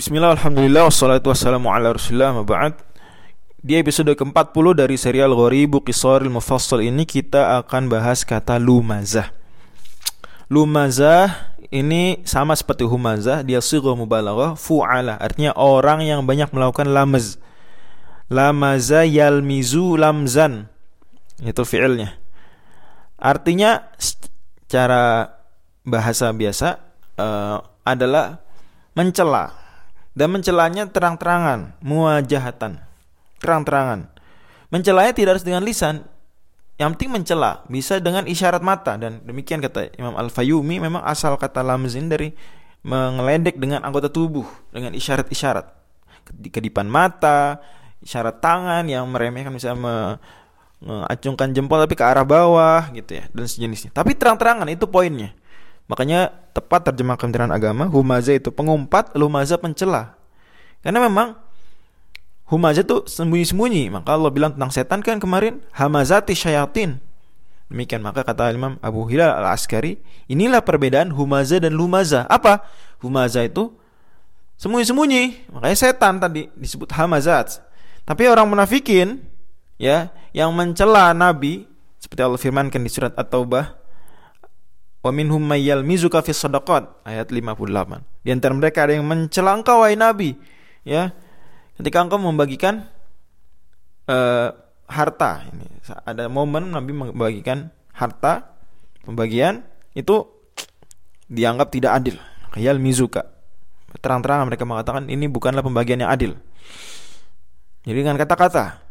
Bismillah, Alhamdulillah, wassalatu wassalamu ala rasulullah, maba'ad Di episode ke-40 dari serial Ghoribu Qisaril Mufassal ini kita akan bahas kata lumazah. Lumazah ini sama seperti humazah, dia sigha mubalaghah fu'ala, artinya orang yang banyak melakukan lamaz. Lamaza yalmizu lamzan. Itu fi'ilnya. Artinya cara bahasa biasa uh, adalah mencela dan mencelanya terang-terangan, muajahatan, terang-terangan. Mencelanya tidak harus dengan lisan, yang penting mencela, bisa dengan isyarat mata dan demikian kata Imam Al-Fayumi memang asal kata lamzin dari mengeledek dengan anggota tubuh dengan isyarat-isyarat. Kedipan mata, isyarat tangan yang meremehkan misalnya mengacungkan jempol tapi ke arah bawah gitu ya dan sejenisnya. Tapi terang-terangan itu poinnya. Makanya tepat terjemah Kementerian Agama, humaza itu pengumpat, lumaza pencela. Karena memang humaza itu sembunyi-sembunyi. Maka Allah bilang tentang setan kan kemarin, hamazati syayatin. Demikian maka kata Imam Abu Hilal al-Askari, inilah perbedaan humaza dan lumaza. Apa? Humaza itu sembunyi-sembunyi. Makanya setan tadi disebut hamazat. Tapi orang munafikin ya yang mencela Nabi seperti Allah firmankan di surat At-Taubah Wa minhum mayyal mizuka fi sadaqat ayat 58. Di antara mereka ada yang mencela engkau wahai Nabi, ya. Ketika engkau membagikan uh, harta ini ada momen Nabi membagikan harta pembagian itu dianggap tidak adil. Khayal mizuka. Terang-terang mereka mengatakan ini bukanlah pembagian yang adil. Jadi dengan kata-kata,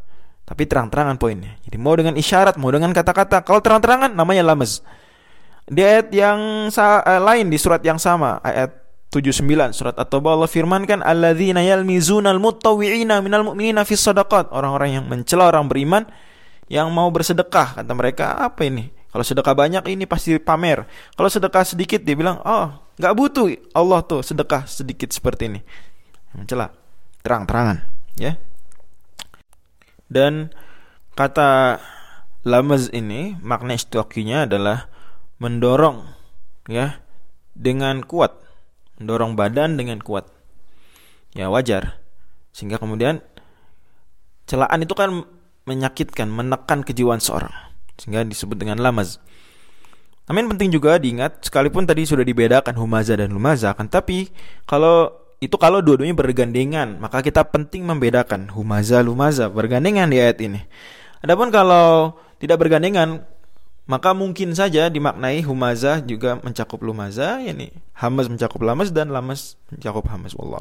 tapi terang-terangan poinnya. Jadi mau dengan isyarat, mau dengan kata-kata. Kalau terang-terangan namanya lamaz. Di ayat yang uh, lain di surat yang sama, ayat 79 surat At-Taubah Allah firmankan alladzina yalmizunal mutawwi'ina minal mu'minina fis sadaqat. Orang-orang yang mencela orang beriman yang mau bersedekah kata mereka apa ini? Kalau sedekah banyak ini pasti pamer. Kalau sedekah sedikit dia bilang, "Oh, nggak butuh Allah tuh sedekah sedikit seperti ini." Mencela terang-terangan, ya. Dan kata lamaz ini makna istiqaqinya adalah mendorong ya dengan kuat, mendorong badan dengan kuat. Ya wajar. Sehingga kemudian celaan itu kan menyakitkan, menekan kejiwaan seorang. Sehingga disebut dengan lamaz. Namun penting juga diingat, sekalipun tadi sudah dibedakan humaza dan lumaza, kan tapi kalau itu kalau dua-duanya bergandengan, maka kita penting membedakan humaza lumaza bergandengan di ayat ini. Adapun kalau tidak bergandengan, maka mungkin saja dimaknai humazah juga mencakup lumazah, yakni hamas mencakup lamas dan lamas mencakup hamas wallah